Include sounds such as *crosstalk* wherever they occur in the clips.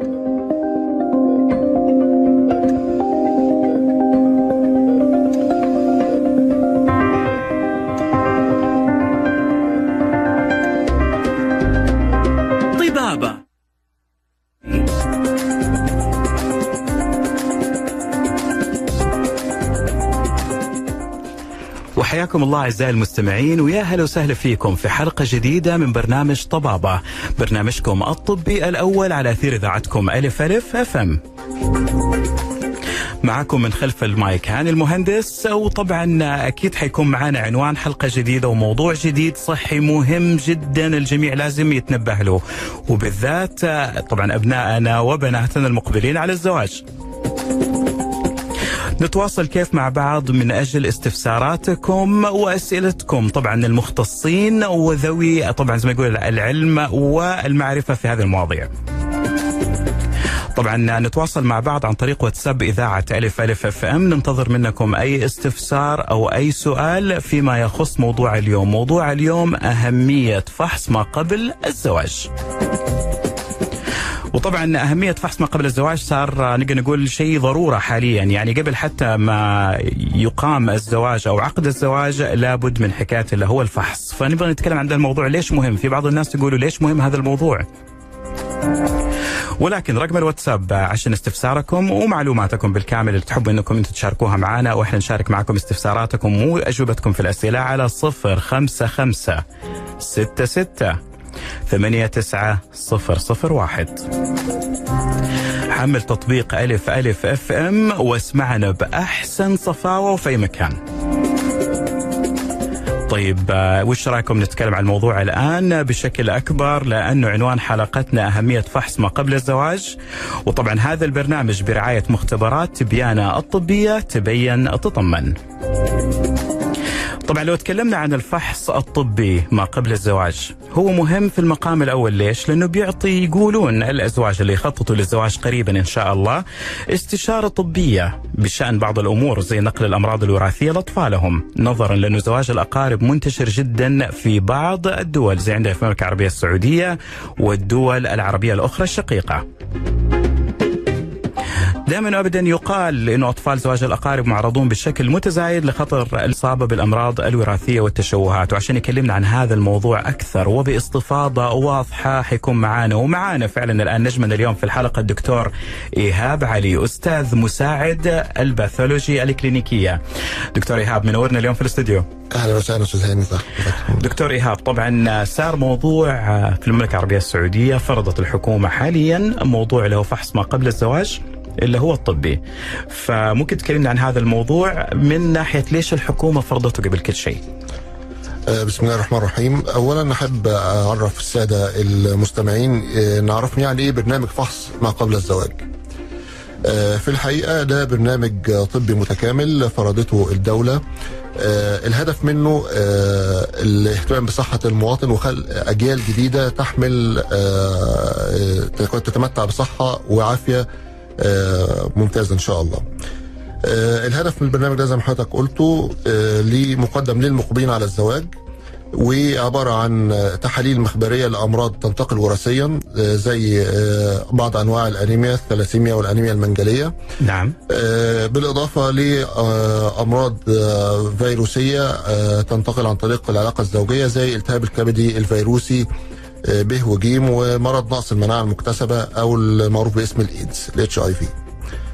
طبابة وحياكم الله أعزائي المستمعين ويا هلا وسهلا فيكم في حلقة جديدة من برنامج طبابة، برنامجكم الطبي الأول على أثير إذاعتكم ألف ألف FM. معكم من خلف المايك هاني المهندس وطبعا أكيد حيكون معنا عنوان حلقة جديدة وموضوع جديد صحي مهم جدا الجميع لازم يتنبه له وبالذات طبعا ابنائنا وبناتنا المقبلين على الزواج. نتواصل كيف مع بعض من أجل استفساراتكم وأسئلتكم. طبعا المختصين وذوي طبعا زي ما يقول العلم والمعرفة في هذه المواضيع. طبعا نتواصل مع بعض عن طريق واتساب إذاعة ألف ألف أف أم. ننتظر منكم أي استفسار أو أي سؤال فيما يخص موضوع اليوم. موضوع اليوم أهمية فحص ما قبل الزواج. وطبعا أهمية فحص ما قبل الزواج صار نقدر نقول شيء ضرورة حاليا. يعني قبل حتى ما يقام الزواج أو عقد الزواج لابد من حكاية اللي هو الفحص. فنبغى نتكلم عن الموضوع. ليش مهم؟ في بعض الناس يقولوا ليش مهم هذا الموضوع؟ ولكن رقم الواتساب عشان استفساركم ومعلوماتكم بالكامل اللي تحبوا إنكم أنتم تشاركوها معنا وإحنا نشارك معكم استفساراتكم وأجوبتكم في الأسئلة على صفر خمسة خمسة ستة ستة ثمانية تسعة صفر صفر واحد. حمل تطبيق ألف ألف أف أم واسمعنا بأحسن صفاوة وفي مكان. طيب آه، وش رأيكم نتكلم عن الموضوع الآن بشكل أكبر؟ لأنه عنوان حلقتنا أهمية فحص ما قبل الزواج. وطبعا هذا البرنامج برعاية مختبرات تبيانه الطبية تبين تطمن. طبعا لو تكلمنا عن الفحص الطبي ما قبل الزواج هو مهم في المقام الأول ليش؟ لأنه بيعطي يقولون الأزواج اللي يخططوا للزواج قريبا إن شاء الله استشارة طبية بشأن بعض الأمور زي نقل الأمراض الوراثية لأطفالهم نظرا لأنه زواج الأقارب منتشر جدا في بعض الدول زي عندنا في المملكة العربية السعودية والدول العربية الأخرى الشقيقة. دائما وابدا يقال إنه أطفال زواج الأقارب معرضون بشكل متزايد لخطر الإصابة بالأمراض الوراثية والتشوهات وعشان يكلمنا عن هذا الموضوع أكثر وباستفاضة واضحة حيكون معانا ومعانا فعلا الآن نجمنا اليوم في الحلقة الدكتور إيهاب علي أستاذ مساعد الباثولوجي الكلينيكية. دكتور إيهاب منورنا اليوم في الاستوديو. أهلا وسهلا أستاذ هاني دكتور إيهاب طبعا صار موضوع في المملكة العربية السعودية فرضت الحكومة حاليا موضوع هو فحص ما قبل الزواج اللي هو الطبي. فممكن تكلمنا عن هذا الموضوع من ناحية ليش الحكومة فرضته قبل كل شيء؟ آه، بسم الله الرحمن الرحيم. اولا أحب أعرف السادة المستمعين آه، نعرف يعني إيه برنامج فحص ما قبل الزواج. آه، في الحقيقة ده برنامج طبي متكامل فرضته الدولة. الهدف منه الاهتمام بصحة المواطن وخلق أجيال جديدة تحمل تتمتع بصحة وعافية آه، ممتازة إن شاء الله. آه، الهدف من البرنامج ده زي ما حضرتك قلته آه، ليه مقدم للمقبلين على الزواج وعبارة عن تحاليل مخبرية لأمراض تنتقل وراثيا زي بعض أنواع الأنيميا الثلاسيميا والأنيميا المنجلية. نعم. بالإضافة لأمراض فيروسية تنتقل عن طريق العلاقة الزوجية زي التهاب الكبدي الفيروسي آه، ب وجيم ومرض نقص المناعة المكتسبة أو المعروف باسم الإيدز ال HIV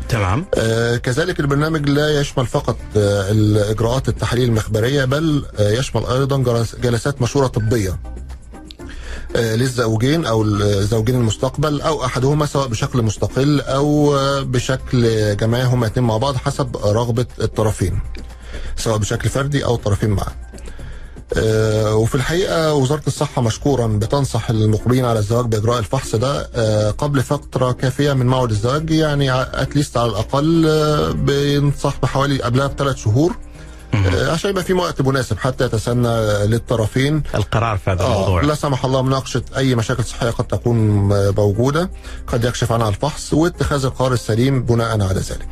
تمام. آه، كذلك البرنامج لا يشمل فقط آه، الإجراءات التحاليل المخبرية بل آه، يشمل أيضا جلس- جلسات مشورة طبية. آه، للزوجين أو الزوجين المستقبل أو أحدهما سواء بشكل مستقل أو آه، بشكل جماعي هما الاثنين مع بعض حسب رغبة الطرفين سواء بشكل فردي أو الطرفين معا. وفي الحقيقة وزارة الصحة مشكورا بتنصح المقبلين على الزواج بإجراء الفحص ده آه، قبل فترة كافية من موعد الزواج يعني اتليست على الأقل آه، بينصح بحوالي قبلها بثلاث شهور. آه، عشان يبقى في وقت مناسب حتى يتسنى للطرفين. القرار في هذا آه الموضوع. لا سمح الله مناقشة أي مشاكل صحية قد تكون موجودة. قد يكشف عنها الفحص واتخاذ القرار السليم بناء على ذلك.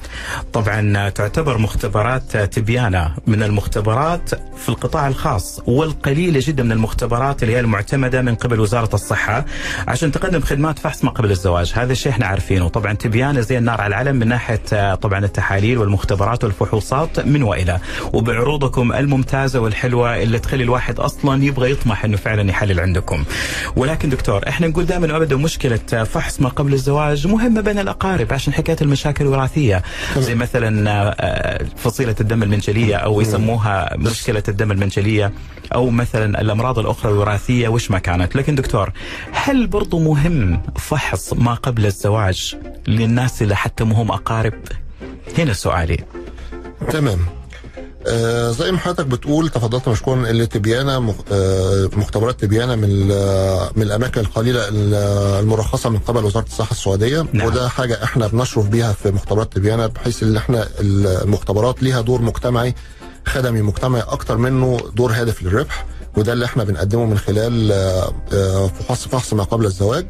طبعا تعتبر مختبرات تبيانة من المختبرات في القطاع الخاص والقليلة جدا من المختبرات اللي هي المعتمدة من قبل وزارة الصحة عشان تقدم خدمات فحص ما قبل الزواج. هذا الشيء إحنا عارفينه. طبعا تبيانة زي النار على العلم من ناحية طبعا التحاليل والمختبرات والفحوصات من وإلى. وبعروضكم الممتازة والحلوة اللي تخلي الواحد أصلا يبغى يطمح أنه فعلا يحلل عندكم. ولكن دكتور إحنا نقول دائما ابدا مشكلة فحص ما قبل الزواج مهمة بين الأقارب عشان حكاية المشاكل الوراثية. زي مثلا آه، فصيلة الدم المنجلية أو يسموها مشكلة الدم المنجلية أو مثلا الأمراض الأخرى الوراثية وش ما كانت؟ لكن دكتور هل برضو مهم فحص ما قبل الزواج للناس اللي حتى مهم أقارب؟ هنا سؤالي. تمام. آه زي ما حضرتك بتقول تفضلت مشكورا اللي تبيانه مخ- آه مختبرات تبيانه من من الأماكن القليلة ال- المرخصة من قبل وزارة الصحة السعودية. نعم. وده حاجة إحنا بنشرف بيها في مختبرات تبيانه بحيث إن إحنا المختبرات ليها دور مجتمعي خدمي مجتمعي أكتر منه دور هادف للربح. وده اللي إحنا بنقدمه من خلال آه، فحص فحص ما قبل الزواج.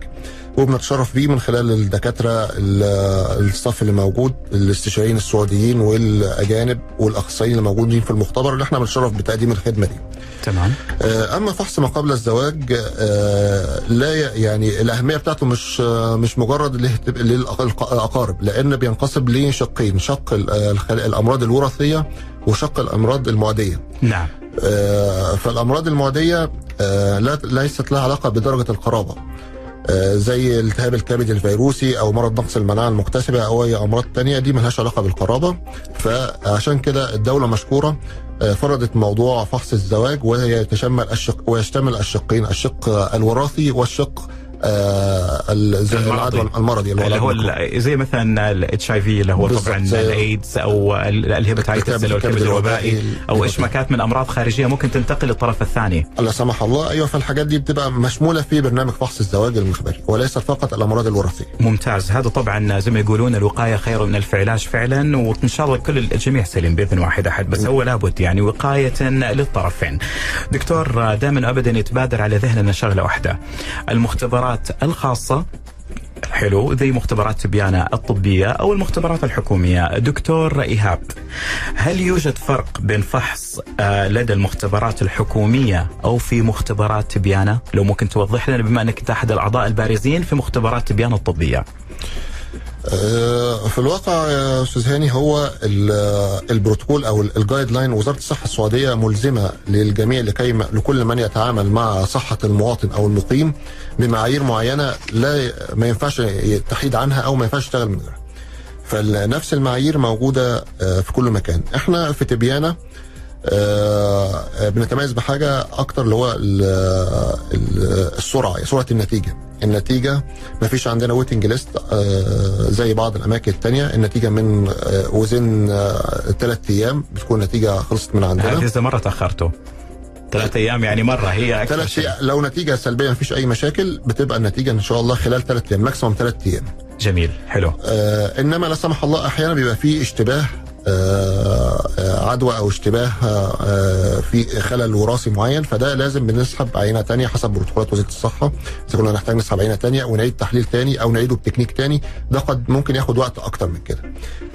وبنتشرف بيه من خلال الدكاترة ال- الصف اللي موجود الاستشاريين السعوديين والأجانب والأخصائيين اللي موجودين في المختبر اللي إحنا بنتشرف بتقديم الخدمة دي. تمام آه، أما فحص ما قبل الزواج آه، لا يعني الأهمية بتاعته مش آه، مش مجرد للأقارب لأن بينقسم لشقين شق الأمراض الوراثية وشق الأمراض المعدية. نعم فالأمراض المعدية لا ليست لها علاقة بدرجة القرابة زي التهاب الكبد الفيروسي أو مرض نقص المناعة المكتسبة أو أي أمراض تانية دي ملهاش علاقة بالقرابة. فعشان كده الدولة مشكورة آه، فرضت موضوع فحص الزواج ويتشمل الشق ويشتمل الشقين الشق الوراثي والشق آه،. العدوى المرضي اللي هو زي مثلا ال HIV اللي هو طبعا الايدز أو ال- ال hepatitis اللي هو الكبد الوبائي. أو إيش ما كانت من أمراض خارجية ممكن تنتقل للطرف الثاني لا سمح الله أيوه فالحاجات دي بتبقى مشمولة في برنامج فحص الزواج المخبري وليست فقط الأمراض الوراثية ممتاز هذا طبعا زي ما يقولون الوقاية خير من الف علاج فعلا وإن شاء الله كل الجميع سليم بإذن واحد أحد بس هو لابد يعني وقاية للطرفين. دكتور دائما ابدا يتبادر على ذهننا شغلة واحدة المختبرات الخاصة. حلو زي مختبرات تبيانة الطبية أو المختبرات الحكومية. دكتور إيهاب هل يوجد فرق بين فحص آه، لدى المختبرات الحكومية أو في مختبرات تبيانة لو ممكن توضح لنا بما أنك أنت أحد الأعضاء البارزين في مختبرات تبيانة الطبية. في الواقع يا أستاذ هاني هو ال- البروتوكول أو ال- ال guideline وزارة الصحة السعودية ملزمة للجميع لكي لكل من يتعامل مع صحة المواطن أو المقيم بمعايير معينة لا ما ينفعش التحيد عنها أو ما ينفعش يشتغل من غيرها. فنفس المعايير موجودة آه، في كل مكان. إحنا في تبيانه آه، آه، بنتميز بحاجة أكتر اللي هو ال- ال- السرعة سرعة النتيجة. النتيجة ما فيش عندنا waiting ليست زي بعض الأماكن التانية. النتيجة من آه، وزن ثلاث أيام بتكون النتيجه خلصت من هذه عندنا إذا مرة تأخرتوا. ثلاثة أيام يعني مرة هي ثلاث شيء. لو نتيجة سلبية ما فيش أي مشاكل بتبقى النتيجة إن شاء الله خلال ثلاث أيام maximum ثلاث أيام. جميل حلو. آه إنما لا سمح الله أحيانا بيبقى فيه اشتباه آه آه، عدوى أو اشتباه آه آه، في خلل وراثي معين فده لازم بنسحب عينة تانية حسب بروتوكولات وزاره الصحة. إذا كنا نحتاج نسحب عينة تانية ونعيد تحليل تاني أو نعيده بتكنيك تاني ده قد ممكن ياخد وقت أكتر من كده.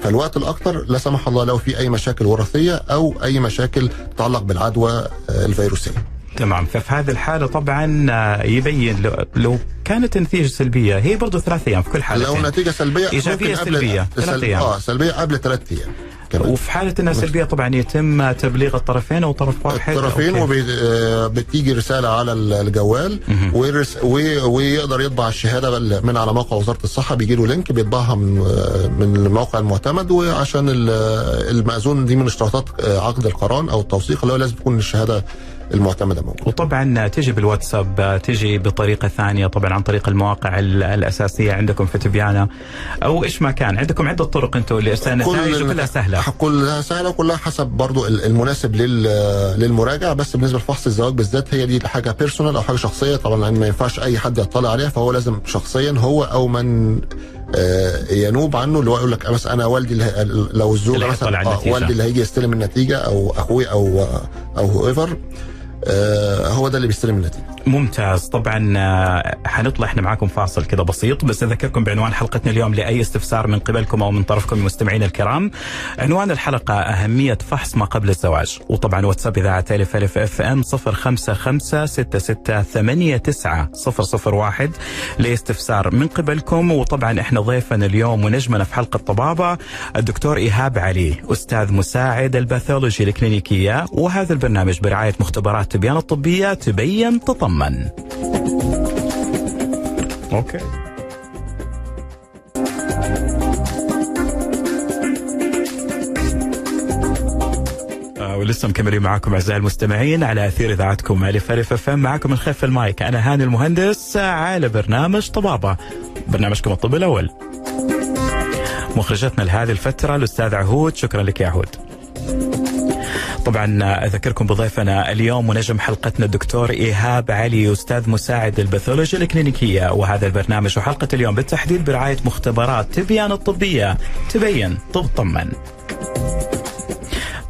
فالوقت الأكتر لا سمح الله لو في أي مشاكل وراثية أو أي مشاكل تتعلق بالعدوى آه، الفيروسية. تمام. ففي هذه الحالة طبعا آه، يبين لو, لو كانت النتيجة سلبية هي برضو ثلاث أيام في كل حالة لو نتيجة سلبية إيجابية سلبية، ثلاث أيام. آه سلبية قبل ثلاث أيام. كمان. وفي حالة إنها سلبية طبعا يتم تبليغ الطرفين أو طرف واحد الطرفين. وبتيجي رسالة على ال- الجوال ويرس- وي- ويقدر يطبع الشهادة من على موقع وزارة الصحة بيجي له link بيطبعها من من الموقع المعتمد وعشان ال- المأذون دي من اشتراطات عقد القران أو التوثيق اللي هو لازم تكون الشهادة المعتمدة موجودة. وطبعا تجي بالواتساب تجي بطريقة ثانية طبعا عن طريق المواقع ال- الأساسية عندكم في تبيانة أو إيش ما كان عندكم عدة طرق أنتم النتائج كلها سهلة. كلها سهلة وكلها حسب برضو ال- المناسب لل- للمراجع بس بالنسبة لفحص الزواج بالذات هي دي حاجة personal أو حاجة شخصية. طبعا ما ينفعش أي حد يطلع عليها فهو لازم شخصيا هو أو من آه، ينوب عنه اللي هو يقول لك مثلا أنا والدي لو الزوجة مثلا آه،. والدي اللي هيجي يستلم النتيجة أو أخوي أو أو whoever هو ده اللي بيستلم النتيجة. ممتاز. طبعا آه، حنطلع إحنا معاكم فاصل كذا بسيط بس أذكركم بعنوان حلقتنا اليوم لأي استفسار من قبلكم أو من طرفكم المستمعين الكرام. عنوان الحلقة أهمية فحص ما قبل الزواج. وطبعا واتساب إذاعة ألف ألف FM 055 لإستفسار من قبلكم. وطبعا إحنا ضيفنا اليوم ونجمنا في حلقة طبابه الدكتور إيهاب علي أستاذ مساعد ال pathology الكلينيكية. وهذا البرنامج برعاية مختبرات تبيان الطبية تبين تطمن. أوكي. آه، ولسه مكملين معاكم أعزائي المستمعين على أثير إذاعتكم ألف ألف أف معاكم من خلف المايك. أنا هاني المهندس على برنامج طبابة. برنامجكم الطب الأول. مخرجتنا لهذه الفترة الاستاذ عهود. شكرا لك يا عهود. طبعا أذكركم بضيفنا اليوم ونجم حلقتنا الدكتور إيهاب علي أستاذ مساعد الباثولوجيا الكلينيكية. وهذا البرنامج وحلقة اليوم بالتحديد برعاية مختبرات تبيان الطبية. تبين تطمن.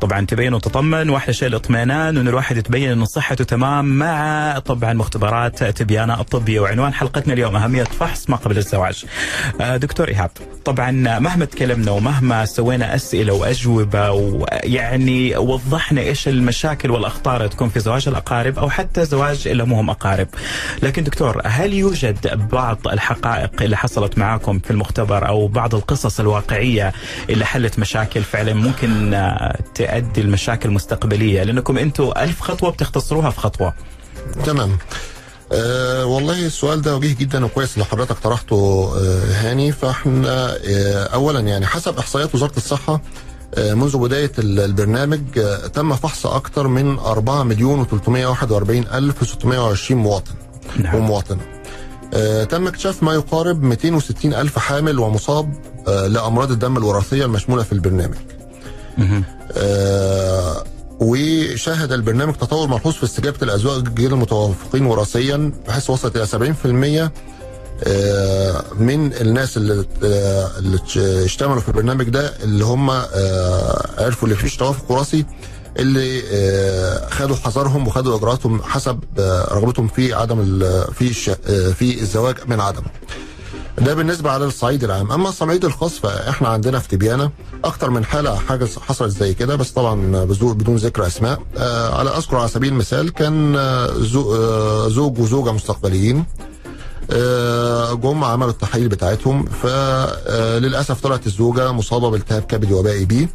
طبعا تبين وتطمن واحلى شيء الاطمئنان انه الواحد يتبين انه صحته تمام مع طبعا مختبرات تبيانة الطبيه وعنوان حلقتنا اليوم أهمية فحص ما قبل الزواج. آه، دكتور إيهاب طبعا مهما تكلمنا ومهما سوينا أسئلة وأجوبة ويعني وضحنا إيش المشاكل والأخطار اللي تكون في زواج الأقارب أو حتى زواج اللي مو هم أقارب. لكن دكتور هل يوجد بعض الحقائق اللي حصلت معاكم في المختبر أو بعض القصص الواقعية اللي حلت مشاكل فعلا ممكن آه، تؤدي المشاكل المستقبلية لأنكم أنتم ألف خطوة بتختصروها في خطوة. تمام أه والله السؤال ده وجيه جدا وكويس اللي حضرتك طرحته أه هاني فإحنا أه اولا يعني حسب إحصائيات وزارة الصحة أه منذ بداية ال- البرنامج أه تم فحص أكثر من 4 مليون و341 ألف 620 مواطن نعم. ومواطنة أه تم اكتشاف ما يقارب 260 ألف حامل ومصاب أه لأمراض الدم الوراثية المشمولة في البرنامج. آه، وشهد البرنامج تطور ملحوظ في استجابة الازواج غير المتوافقين وراثيا بحيث وصلت إلى 70% آه، من الناس اللي آه، اللي اشتملوا في البرنامج ده اللي هم آه، عرفوا اللي فيش توافق وراثي اللي خدوا حذرهم وخدوا إجراءاتهم حسب رغبتهم في عدم في في الزواج من عدمه. ده بالنسبة على الصعيد العام. أما الصعيد الخاص فإحنا عندنا في تبيانه أكتر من حالة حاجة حصلت زي كده بس طبعا بدون ذكر أسماء. آه على أذكر على سبيل المثال كان آه، زو- آه، زوج وزوجة مستقبليين. آه، جم عملوا التحاليل بتاعتهم فللاسف طلعت الزوجة مصابة بالتهاب كبدي وبائي بي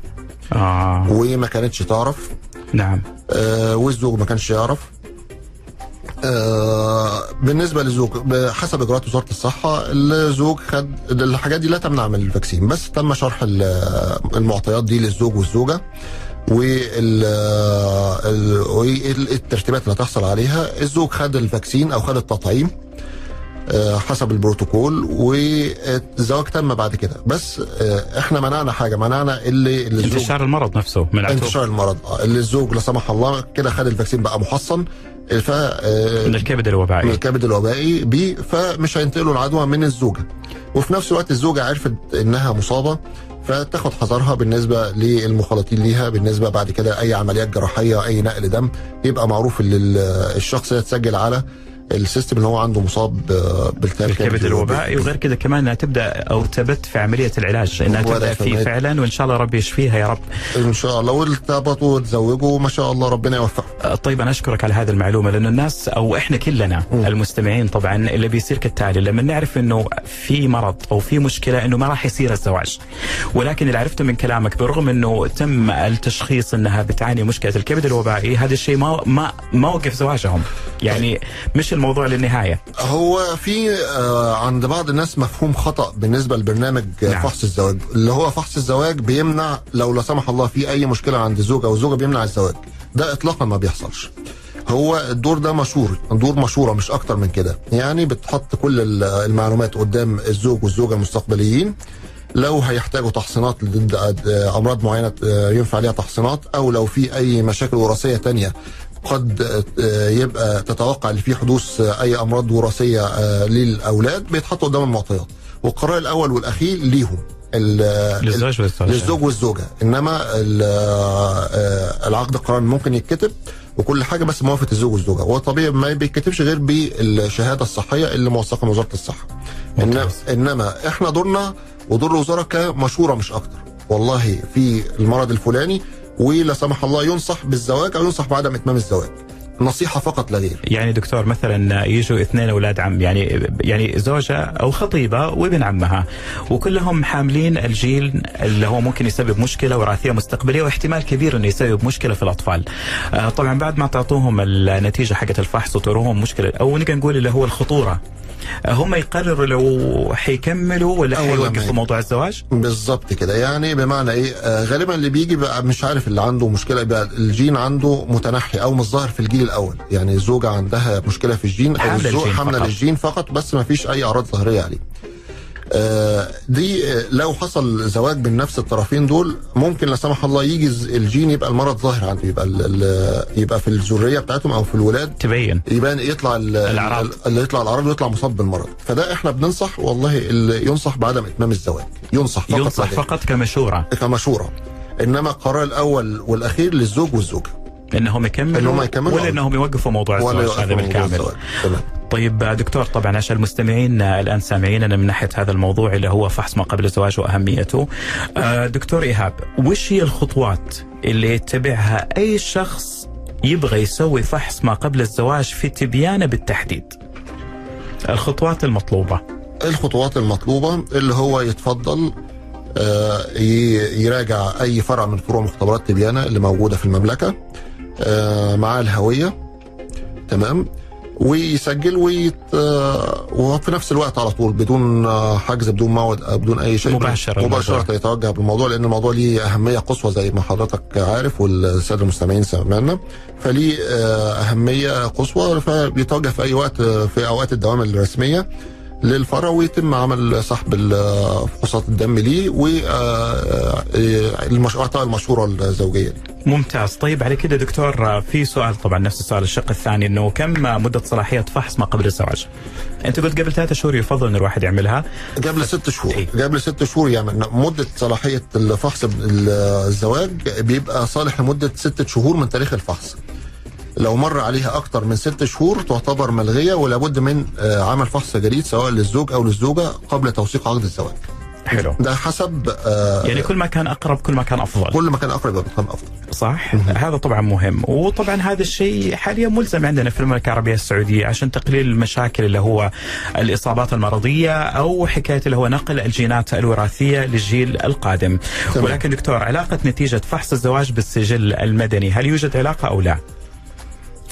آه. وما كانتش تعرف. نعم. آه، والزوج ما كانش يعرف. آه، بالنسبة للزوج بحسب إجراءات وزارة الصحة الزوج خد الحاجات دي لا تمنع من ال vaccine بس تم شرح ال- المعطيات دي للزوج والزوجة وال ال- والترتيبات اللي هتحصل عليها الزوج خد ال vaccine أو خد التطعيم آه، حسب البروتوكول والزواج تم بعد كده. بس آه، إحنا منعنا حاجة منعنا اللي اللي انتشار المرض نفسه انتشار المرض آه، اللي الزوج لا سمح الله كده خد ال vaccine بقى محصن ف آه، من الكبد من الوبائي الكبد الوبائي B فمش هينتقلوا العدوى من الزوجة. وفي نفس الوقت الزوجة عرفت إنها مصابة فتاخد حذرها بالنسبة للمخالطين ليها بالنسبة بعد كده أي عمليات جراحية أي نقل دم يبقى معروف إن ال- الشخص يتسجل على ال system اللي هو عنده مصاب آه، بالتهاب الكبد الوبائي وغير كده كمان انها تبدأ أو تبت في عملية العلاج انها تبدأ في فيه فعلا وإن شاء الله ربي يشفيها يا رب. إن شاء الله. وارتبطوا وتزوجوا ما شاء الله ربنا يوفقهم آه، طيب أنا أشكرك على هذه المعلومة لأنه الناس أو إحنا كلنا المستمعين طبعا اللي بيصير كالتالي لما نعرف إنه في مرض أو في مشكلة إنه ما راح يصير الزواج. ولكن اللي عرفته من كلامك برغم إنه تم التشخيص إنها بتعاني مشكلة الكبد الوبائي هذا الشيء ما ما ما وقف زواجهم. يعني مش الموضوع للنهاية. هو في آه، عند بعض الناس مفهوم خطأ بالنسبة لبرنامج نعم. فحص الزواج اللي هو فحص الزواج بيمنع لو لا سمح الله في أي مشكلة عند الزوج أو الزوجه بيمنع الزواج. ده اطلاقا ما بيحصلش. هو الدور ده مشهور دور مشوره مش أكتر من كده. يعني بتحط كل ال- المعلومات قدام الزوج والزوجة المستقبليين. لو هيحتاجوا تحصينات ضد أمراض معينة آه، ينفع عليها تحصينات أو لو في أي مشاكل وراثية تانية قد آه، يبقى تتوقع ان في حدوث آه، أي أمراض وراثية آه، للأولاد بيتحطوا قدام المعطيات. والقرار الأول والأخير ليهم للزوج. للزوج والزوجة. إنما ال- العقد القرار ممكن يتكتب وكل حاجة بس موافقة الزوج والزوجة. هو طبيعي ما بيتكتبش غير بالشهادة الصحية اللي موثقة من وزارة الصحة. إنما. إنما إحنا دورنا ودور الوزارة كمشورة مش أكتر. والله في المرض الفلاني ولا سمح الله ينصح بالزواج أو ينصح بعدم إتمام الزواج نصيحة فقط لا غير يعني دكتور مثلا يجوا اثنين أولاد عم يعني يعني زوجة أو خطيبة وابن عمها وكلهم حاملين الجيل اللي هو ممكن يسبب مشكلة وراثية مستقبلية واحتمال كبير إنه يسبب مشكلة في الأطفال. آه طبعا بعد ما تعطوهم النتيجة حقت الفحص وتروهم مشكلة أو نقدر نقول اللي هو الخطورة هم يقرروا لو حيكملوا ولا حيوقفوا. موضوع الزواج؟ بالظبط كده يعني بمعنى إيه آه غالبا اللي بيجي بقى مش عارف اللي عنده مشكلة يبقى الجين عنده متنحي أو مش ظاهر في الجيل الأول يعني الزوجة عندها مشكلة في الجين أو الزوج فقط. للجين فقط بس ما فيش أي أعراض ظاهرية عليه دي آه، لو حصل زواج بين نفس الطرفين دول ممكن لا سمح الله يجي الجين يبقى المرض ظاهر عنده يبقى ال- ال- يبقى في الذرية بتاعتهم أو في الولاد تبين. يبان يطلع ال- الأعراض. ال- اللي يطلع الأعراض ويطلع مصاب بالمرض. فده إحنا بننصح والله اللي ينصح بعدم إتمام الزواج. ينصح فقط ينصح. فقط كمشورة. كمشورة. إنما القرار الأول والأخير للزوج والزوجة. إنهم يكملوا إنهم يكملوا ولا إنهم يوقفوا موضوع الزواج هذا بالكامل. طيب دكتور طبعا عشان المستمعين الآن سامعيننا من ناحية هذا الموضوع اللي هو فحص ما قبل الزواج وأهميته. آه، دكتور إيهاب وش هي الخطوات اللي يتبعها أي شخص يبغى يسوي فحص ما قبل الزواج في تبيانه بالتحديد؟ الخطوات المطلوبة. الخطوات المطلوبة اللي هو يتفضل آه، يراجع أي فرع من فروع مختبرات تبيانه اللي موجودة في المملكة معاه الهوية. تمام؟ ويسجل ويت آه، وفي نفس الوقت على طول بدون آه، حجز بدون موعد آه، بدون أي شيء. مباشرة الموضوع. يتوجه بالموضوع لأن الموضوع ليه أهمية قصوى زي ما حضرتك عارف والسادة المستمعين سمعنا. فليه أهمية قصوى فبيتوجه في أي وقت في أوقات الدوام الرسمية. للفرع ويتم عمل سحب فحوصات الدم ليه واعطاء المشورة الزوجية. ممتاز طيب على كده دكتور آه، في سؤال طبعا نفس السؤال الشق الثاني إنه كم مدة صلاحية فحص ما قبل الزواج؟ أنت قلت قبل ثلاثة شهور يفضل إن الواحد يعملها قبل ست شهور إيه. قبل ست شهور يعني مدة صلاحية الفحص الزواج بيبقى صالح لمدة ستة شهور من تاريخ الفحص لو مر عليها أكتر من ست شهور تعتبر ملغية ولابد من آه، عمل فحص جديد سواء للزوج أو للزوجة قبل توثيق عقد الزواج. حلو. ده حسب آه، يعني كل ما كان أقرب كل ما كان أفضل. كل ما كان يبقى كان أفضل. صح؟ هذا طبعا مهم. وطبعا هذا الشيء حاليا ملزم عندنا في المملكة العربية السعودية عشان تقليل المشاكل اللي هو الإصابات المرضية أو حكاية اللي هو نقل الجينات الوراثية للجيل القادم. تمام. ولكن دكتور علاقة نتيجة فحص الزواج بالسجل المدني هل يوجد علاقة أو لا؟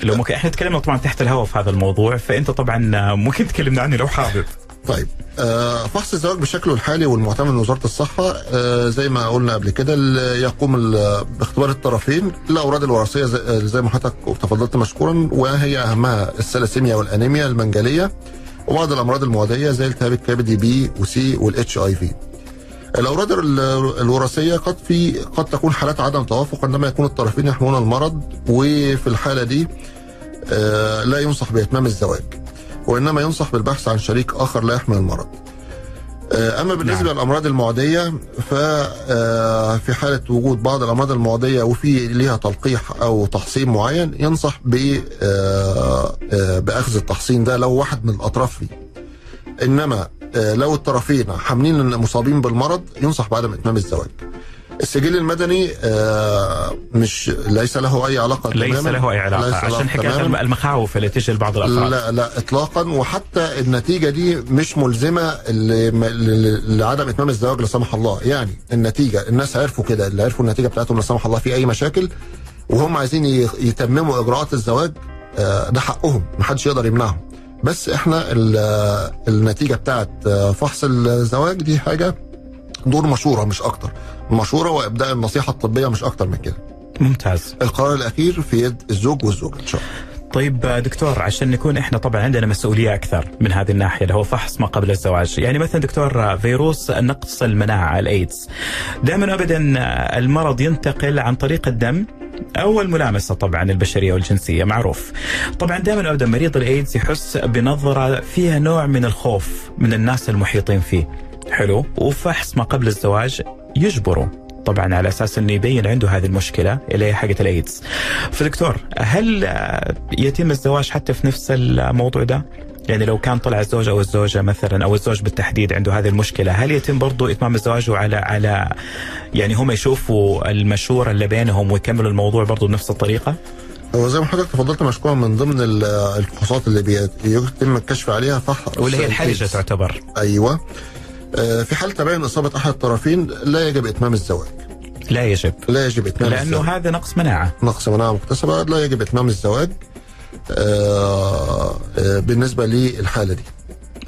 لو ممكن إحنا تكلمنا طبعا تحت الهواء في هذا الموضوع فأنت طبعا ممكن تكلمنا عنه لو حابب. طيب آه، فحص الزواج بشكله الحالي والمعتمد من وزارة الصحة آه، زي ما قلنا قبل كده يقوم باختبار الطرفين الأمراض الوراثية زي- آه، ما حضرتك تفضلت مشكورا وهي أهمها الثلاسيميا والأنيميا المنجلية وبعض الأمراض المعدية زي التهاب الكبد B و C وال HIV الأوراد ال- الوراثية قد في قد تكون حالات عدم توافق عندما يكون الطرفين يحملون المرض وفي الحالة دي آه، لا ينصح بإتمام الزواج وإنما ينصح بالبحث عن شريك آخر لا يحمل المرض. آه، أما بالنسبة نعم. للأمراض المعدية ففي حالة وجود بعض الأمراض المعدية وفي ليها تلقيح أو تحصين معين ينصح ب آه، آه، بأخذ التحصين ده لو واحد من الأطراف فيه. إنما آه، لو الطرفين حاملين مصابين بالمرض ينصح بعدم إتمام الزواج. السجل المدني آه، مش ليس له أي علاقة ليس تماماً. له أي علاقة ليس عشان حكاية. المخاوف اللي تجي لبعض الأفراد لا لا اطلاقا وحتى النتيجة دي مش ملزمة لعدم إتمام الزواج لا سمح الله يعني النتيجة الناس عرفوا كده اللي عرفوا النتيجة بتاعتهم لا سمح الله في أي مشاكل وهم عايزين يتمموا إجراءات الزواج آه، ده حقهم محدش يقدر يمنعهم بس إحنا ال- النتيجة بتاعت فحص الزواج دي حاجة دور مشوره مش أكتر. مشوره وإبداء النصيحة الطبية مش أكتر من كده. ممتاز. القرار الأخير في يد الزوج والزوجة إن شاء الله. طيب دكتور عشان نكون إحنا طبعا عندنا مسؤولية أكثر من هذه الناحية اللي هو فحص ما قبل الزواج، يعني مثلا دكتور فيروس نقص المناعة الإيدز دائما ابدا المرض ينتقل عن طريق الدم أو الملامسة طبعا البشرية والجنسية معروف. طبعا دائما ابدا مريض الإيدز يحس بنظرة فيها نوع من الخوف من الناس المحيطين فيه. حلو وفحص ما قبل الزواج يجبره طبعا على أساس إنه يبين عنده هذه المشكلة اللي هي حقة الإيدز. فدكتور هل يتم الزواج حتى في نفس الموضوع ده؟ يعني لو كان طلع الزوج أو الزوجة مثلا أو الزوج بالتحديد عنده هذه المشكلة هل يتم برضو إتمام الزواج على على يعني هم يشوفوا المشورة اللي بينهم ويكملوا الموضوع برضو بنفس الطريقة؟ هو زي ما حضرتك تفضلت مشكورا من ضمن ال- الفحوصات اللي بي- بيتم الكشف عليها فحص واللي هي الحرجة. تعتبر أيوه آه، في حال تبين إصابة أحد الطرفين لا يجب إتمام الزواج لا يجب. لا يجب إتمام لأنه الزواج. هذا نقص مناعة. نقص مناعة مكتسبة. لا يجب إتمام الزواج. آه، آه، بالنسبة للحاله دي.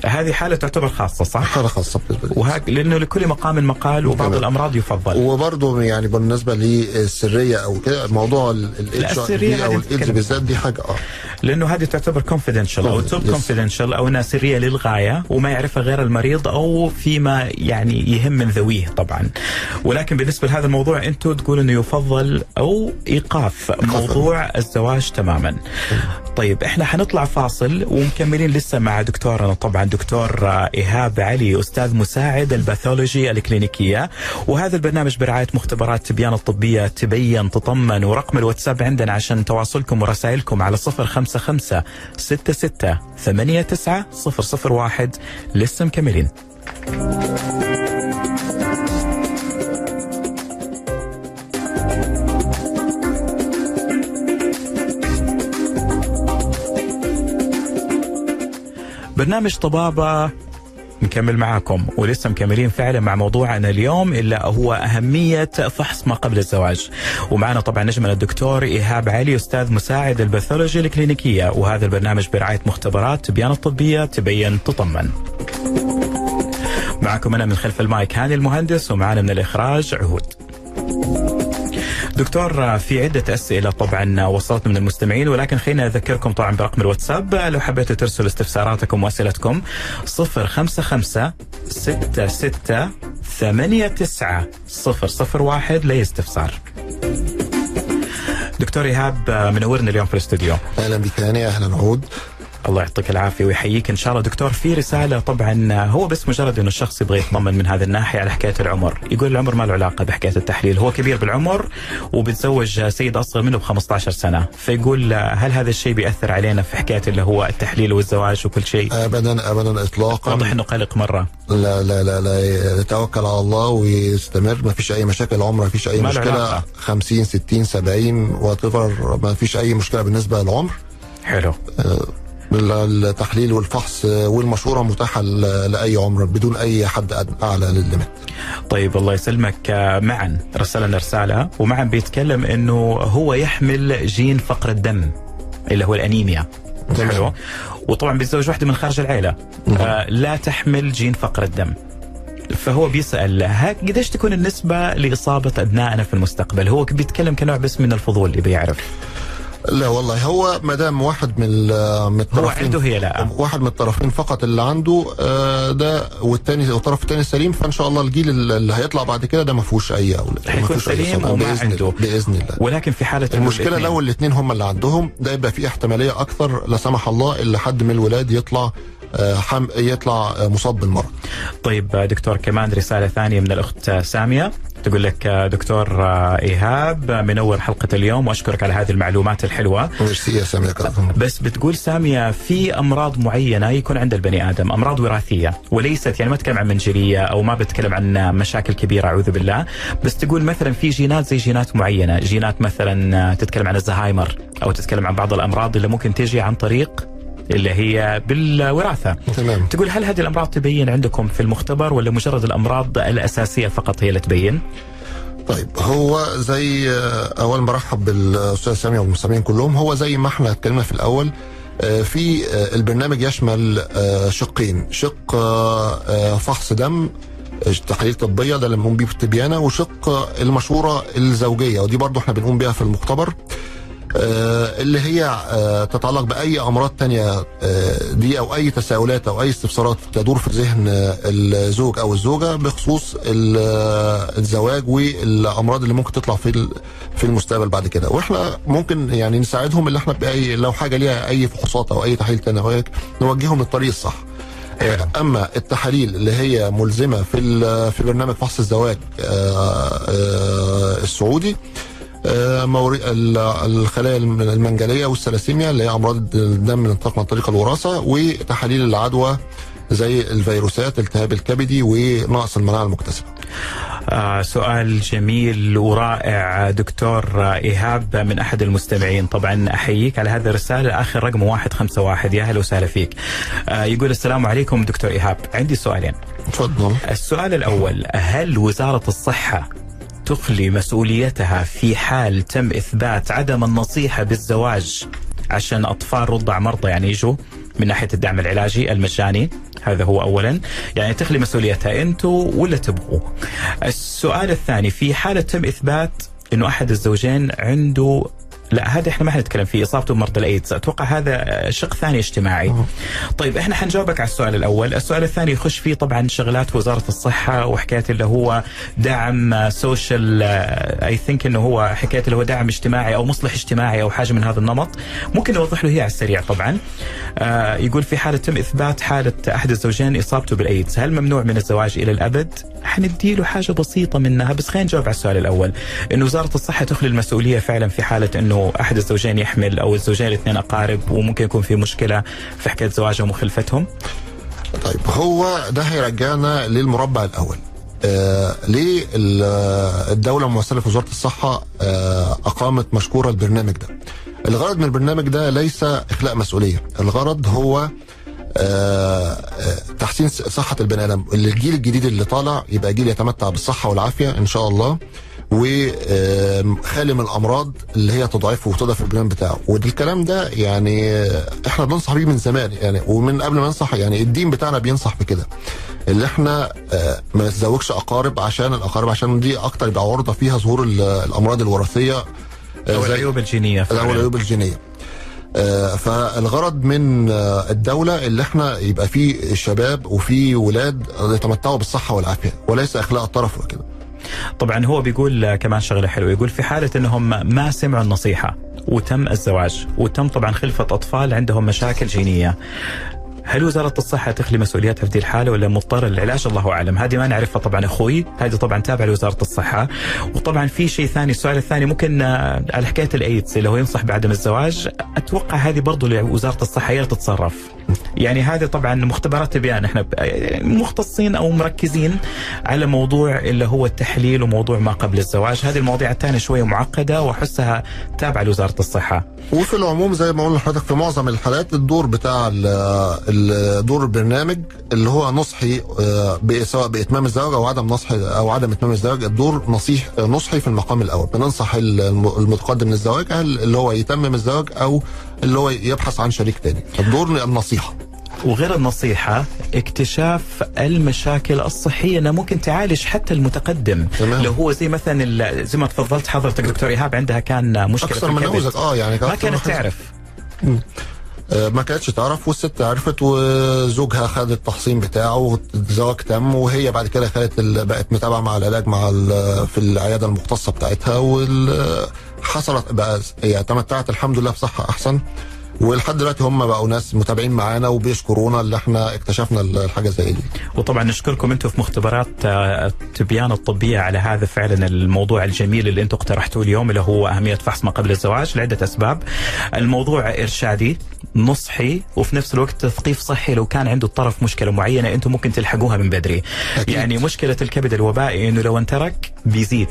هذه حالة تعتبر خاصة صح؟ حالة خاصة بالنسبة لي. وهك لأنه لكل مقام مقال وبعض تمام. الأمراض يفضل. وبرضه يعني بالنسبة للسريه أو كده موضوع الاتش السرية أو هذه الايدز نتكلم. بالذات دي حاجة آه. لأنه هذه تعتبر كونفidential أو توب. كونفidential أو انها سريه للغاية وما يعرفها غير المريض أو فيما يعني يهم من ذويه طبعا. ولكن بالنسبة لهذا الموضوع أنتم تقولوا إنه يفضل أو إيقاف موضوع الزواج تماما. طيب إحنا حنطلع فاصل ومكملين لسه مع دكتورنا. طبعا دكتور إيهاب علي أستاذ مساعد الباثولوجي الكلينيكية. وهذا البرنامج برعاية مختبرات تبيان الطبية تبين تطمن ورقم الواتساب عندنا عشان تواصلكم ورسائلكم على 055 66 89 001 لسه مكملين. برنامج طبابة نكمل معاكم ولسه مكملين فعلا مع موضوعنا اليوم إلا هو أهمية فحص ما قبل الزواج. ومعنا طبعا نجمنا الدكتور إيهاب علي أستاذ مساعد ال pathology الكلينيكية. وهذا البرنامج برعاية مختبرات تبيان الطبية تبين تطمن. معكم أنا من خلف المايك هاني المهندس ومعنا من الإخراج عهود. دكتور في عدة أسئلة طبعا وصلت من المستمعين ولكن خلينا أذكركم طبعا برقم الواتساب. لو حبيتوا ترسلوا استفساراتكم وأسئلتكم 055 66 89 001 لأي استفسار. دكتور إيهاب منورنا اليوم في الاستوديو. أهلا بك هاني أهلا عود. الله يعطيك العافية ويحييك إن شاء الله دكتور في رسالة طبعا هو بس مجرد إنه الشخص يبغى يطمن من هذه الناحية على حكاية العمر، يقول العمر ما له علاقة بحكاية التحليل، هو كبير بالعمر وبيتزوج سيد أصغر منه ب 15 سنة، فيقول هل هذا الشيء بيأثر علينا في حكاية اللي هو التحليل والزواج وكل شيء؟ ابدا ابدا اطلاقا واضح إنه قلق مرة. لا لا لا لا يتوكل على الله ويستمر ما فيش أي مشاكل عمر ما فيش أي مشكلة علاقة. 50 60 70 وات ما فيش أي مشكلة بالنسبة للعمر حلو. التحليل والفحص والمشورة متاحة لأي عمر بدون أي حد أعلى للليمت طيب الله يسلمك. آه، معا رسل لنا رسالة ومعا بيتكلم إنه هو يحمل جين فقر الدم اللي هو الأنيميا. حلو. وطبعا بيتزوج واحدة من خارج العيلة. آه لا تحمل جين فقر الدم. فهو بيسأل قديش تكون النسبة لإصابة أبنائنا في المستقبل؟ هو بيتكلم كنوع بس من الفضول يبي يعرف. لا والله هو ما دام واحد من من هو الطرفين عنده هي لا. واحد من الطرفين فقط اللي عنده آه، ده والتاني والطرف الثاني سليم فإن شاء الله الجيل اللي هيطلع بعد كده ده ما فيهوش أي أولاد أي سليم. وما بإذن عنده. بإذن الله. ولكن في حالة المشكلة لو الاثنين هم اللي عندهم ده يبقى في احتمالية أكثر لا سمح الله اللي حد من الولاد يطلع آه، حم يطلع آه، مصاب بالمرض. طيب دكتور كمان رسالة ثانية من الأخت آه، سامية. تقول لك آه، دكتور آه، إيهاب آه، منور حلقة اليوم وأشكرك على هذه المعلومات الحلوة ميرسي يا سامي يا كابتن. بس بتقول سامية في أمراض معينة يكون عند البني آدم أمراض وراثية وليست يعني ما تتكلم عن منجرية أو ما بتكلم عن مشاكل كبيرة أعوذ بالله بس تقول مثلا في جينات زي جينات معينة جينات مثلا تتكلم عن الزهايمر أو تتكلم عن بعض الأمراض اللي ممكن تيجي عن طريق اللي هي بالوراثة. تمام. تقول هل هذه الأمراض تبين عندكم في المختبر ولا مجرد الأمراض الأساسية فقط هي اللي تبين؟ طيب هو زي آه، اولا برحب بالأستاذ سامي والمستمعين كلهم هو زي ما إحنا اتكلمنا في الأول آه، في آه، البرنامج يشمل شقين. شق فحص دم تحاليل طبية ده اللي بنقوم بيه في التبيانه وشق المشورة الزوجية ودي برضو إحنا بنقوم بيها في المختبر. اللي هي آه، تتعلق بأي أمراض تانية آه، دي أو أي تساؤلات أو أي استفسارات تدور في ذهن آه، الزوج أو الزوجة بخصوص ال- آه، الزواج والأمراض اللي ممكن تطلع في في المستقبل بعد كده. وإحنا ممكن يعني نساعدهم اللي إحنا بأي لو حاجة ليها أي فحوصات أو أي تحاليل تانية أو هيك، نوجههم للطريق الصح. آه، أما التحاليل اللي هي ملزمة في في برنامج فحص الزواج آه، آه، السعودي آه، الخلايا الم- المنجلية والثلاسيميا اللي هي أمراض الدم اللي عن طريق الوراثة وتحاليل العدوى زي الفيروسات التهاب الكبدي ونقص المناعة المكتسبة. آه سؤال جميل ورائع دكتور آه، إيهاب من أحد المستمعين. طبعا أحييك على هذه الرسالة آخر رقم 151 يا أهلا وسهلا فيك. آه يقول السلام عليكم دكتور إيهاب. عندي سؤالين. تفضل. السؤال الأول هل وزارة الصحة تخلي مسؤوليتها في حال تم إثبات عدم النصيحة بالزواج عشان أطفال رضع مرضى. يعني يجوا من ناحية الدعم العلاجي المجاني. هذا هو أولا. يعني تخلي مسؤوليتها أنتوا ولا تبغوا السؤال الثاني في حالة تم إثبات أنه أحد الزوجين عنده لا هذا إحنا ما حنتكلم فيه اصابته بمرض الأيدز. أتوقع هذا شق ثاني اجتماعي. طيب إحنا حنجاوبك على السؤال الأول. السؤال الثاني يخش فيه طبعا شغلات وزارة الصحة وحكاية اللي هو دعم social I think إنه هو حكاية اللي هو دعم اجتماعي أو مصلح اجتماعي أو حاجة من هذا النمط. ممكن نوضح له هي على السريع طبعا. آه يقول في حالة تم إثبات حالة أحد الزوجين إصابته بالأيدز. هل ممنوع من الزواج إلى الأبد؟ حندي له حاجة بسيطة منها بس خلينا نجاوب على السؤال الأول. انه وزارة الصحة تخلي المسؤولية فعلا في حالة إنه أحد الزوجين يحمل أو الزوجين الاثنين أقارب وممكن يكون في مشكلة في حكاية زواجهم وخلفتهم؟ طيب هو ده هيرجعنا للمربع الأول. آه ليه ال- الدولة ممثله في وزارة الصحة آه أقامت مشكورة البرنامج ده. الغرض من البرنامج ده ليس إخلاء مسؤولية. الغرض هو آه، آه، تحسين صحة البني آدم. الجيل الجديد اللي طالع يبقى جيل يتمتع بالصحة والعافية إن شاء الله. وخالي من الأمراض اللي هي تضعفه وتضعف البرنامج بتاعه. وده الكلام ده يعني إحنا بننصح بيه من زمان يعني ومن قبل ما ننصح يعني الدين بتاعنا بينصح بكده. اللي إحنا آه، ما نتزوجش أقارب عشان الأقارب عشان دي أكتر يبقى عرضة فيها ظهور ال- الأمراض الوراثية آه، أو العيوب الجينية أو. العيوب الجينية. آه، فالغرض من الدولة اللي إحنا يبقى في شباب وفي ولاد يتمتعوا بالصحة والعافية وليس إخلاء الطرف وكده. طبعا هو بيقول كمان شغلة حلوة. يقول في حالة إنهم ما سمعوا النصيحة وتم الزواج وتم طبعا خلفة أطفال عندهم مشاكل جينية. هل وزارة الصحة تخلي مسؤولياتها في دي الحالة ولا مضطرة للعلاج؟ الله أعلم. هذه ما نعرفها طبعا أخوي. هذه طبعا تابعة لوزارة الصحة. وطبعا في شيء ثاني السؤال الثاني ممكن آه، على حكاية الإيدز اللي هو ينصح بعدم الزواج. أتوقع هذه برضو لوزارة الصحة هي تتصرف. يعني هذه طبعا مختبرات تبيان إحنا ب- مختصين أو مركزين على موضوع اللي هو التحليل وموضوع ما قبل الزواج. هذه المواضيع الثانية شوية معقدة وأحسها تابعة لوزارة الصحة. وفي العموم زي ما قلنا لحضرتك في معظم الحالات الدور بتاع ال- ال- دور البرنامج اللي هو نصحي آه، سواء بإتمام الزواج أو عدم نصح أو عدم إتمام الزواج الدور نصيح نصحي في المقام الأول. بننصح الم- المتقدم للزواج هل اللي هو يتمم الزواج أو اللي هو يبحث عن شريك تاني. الدور النصيحة. وغير النصيحة اكتشاف المشاكل الصحية. انها ممكن تعالج حتى المتقدم. تمام. لو هو زي مثلا زي ما تفضلت حضرتك دكتور إيهاب عندها كان مشكلة أكثر في من. نموذج. آه يعني ما أكثر كانت. تعرف؟ آه، ما كانتش تعرف والست عرفت وزوجها خد التحصين بتاعه والزواج تم وهي بعد كده خدت بقت متابعة مع العلاج مع في العيادة المختصة بتاعتها وحصلت بقى هي تمتعت الحمد لله بصحة أحسن ولحد دلوقتي هم بقوا ناس متابعين معانا وبيشكرونا اللي إحنا اكتشفنا الحاجة زي دي وطبعا نشكركم أنتم في مختبرات آه، التبيان الطبية على هذا فعلا الموضوع الجميل اللي أنتم اقترحتوه اليوم اللي هو أهمية فحص ما قبل الزواج لعدة أسباب. الموضوع إرشادي نصحي وفي نفس الوقت تثقيف صحي لو كان عنده الطرف مشكلة معينة أنتم ممكن تلحقوها من بدري. أكيد. يعني مشكلة الكبد الوبائي إنه لو انترك بيزيد.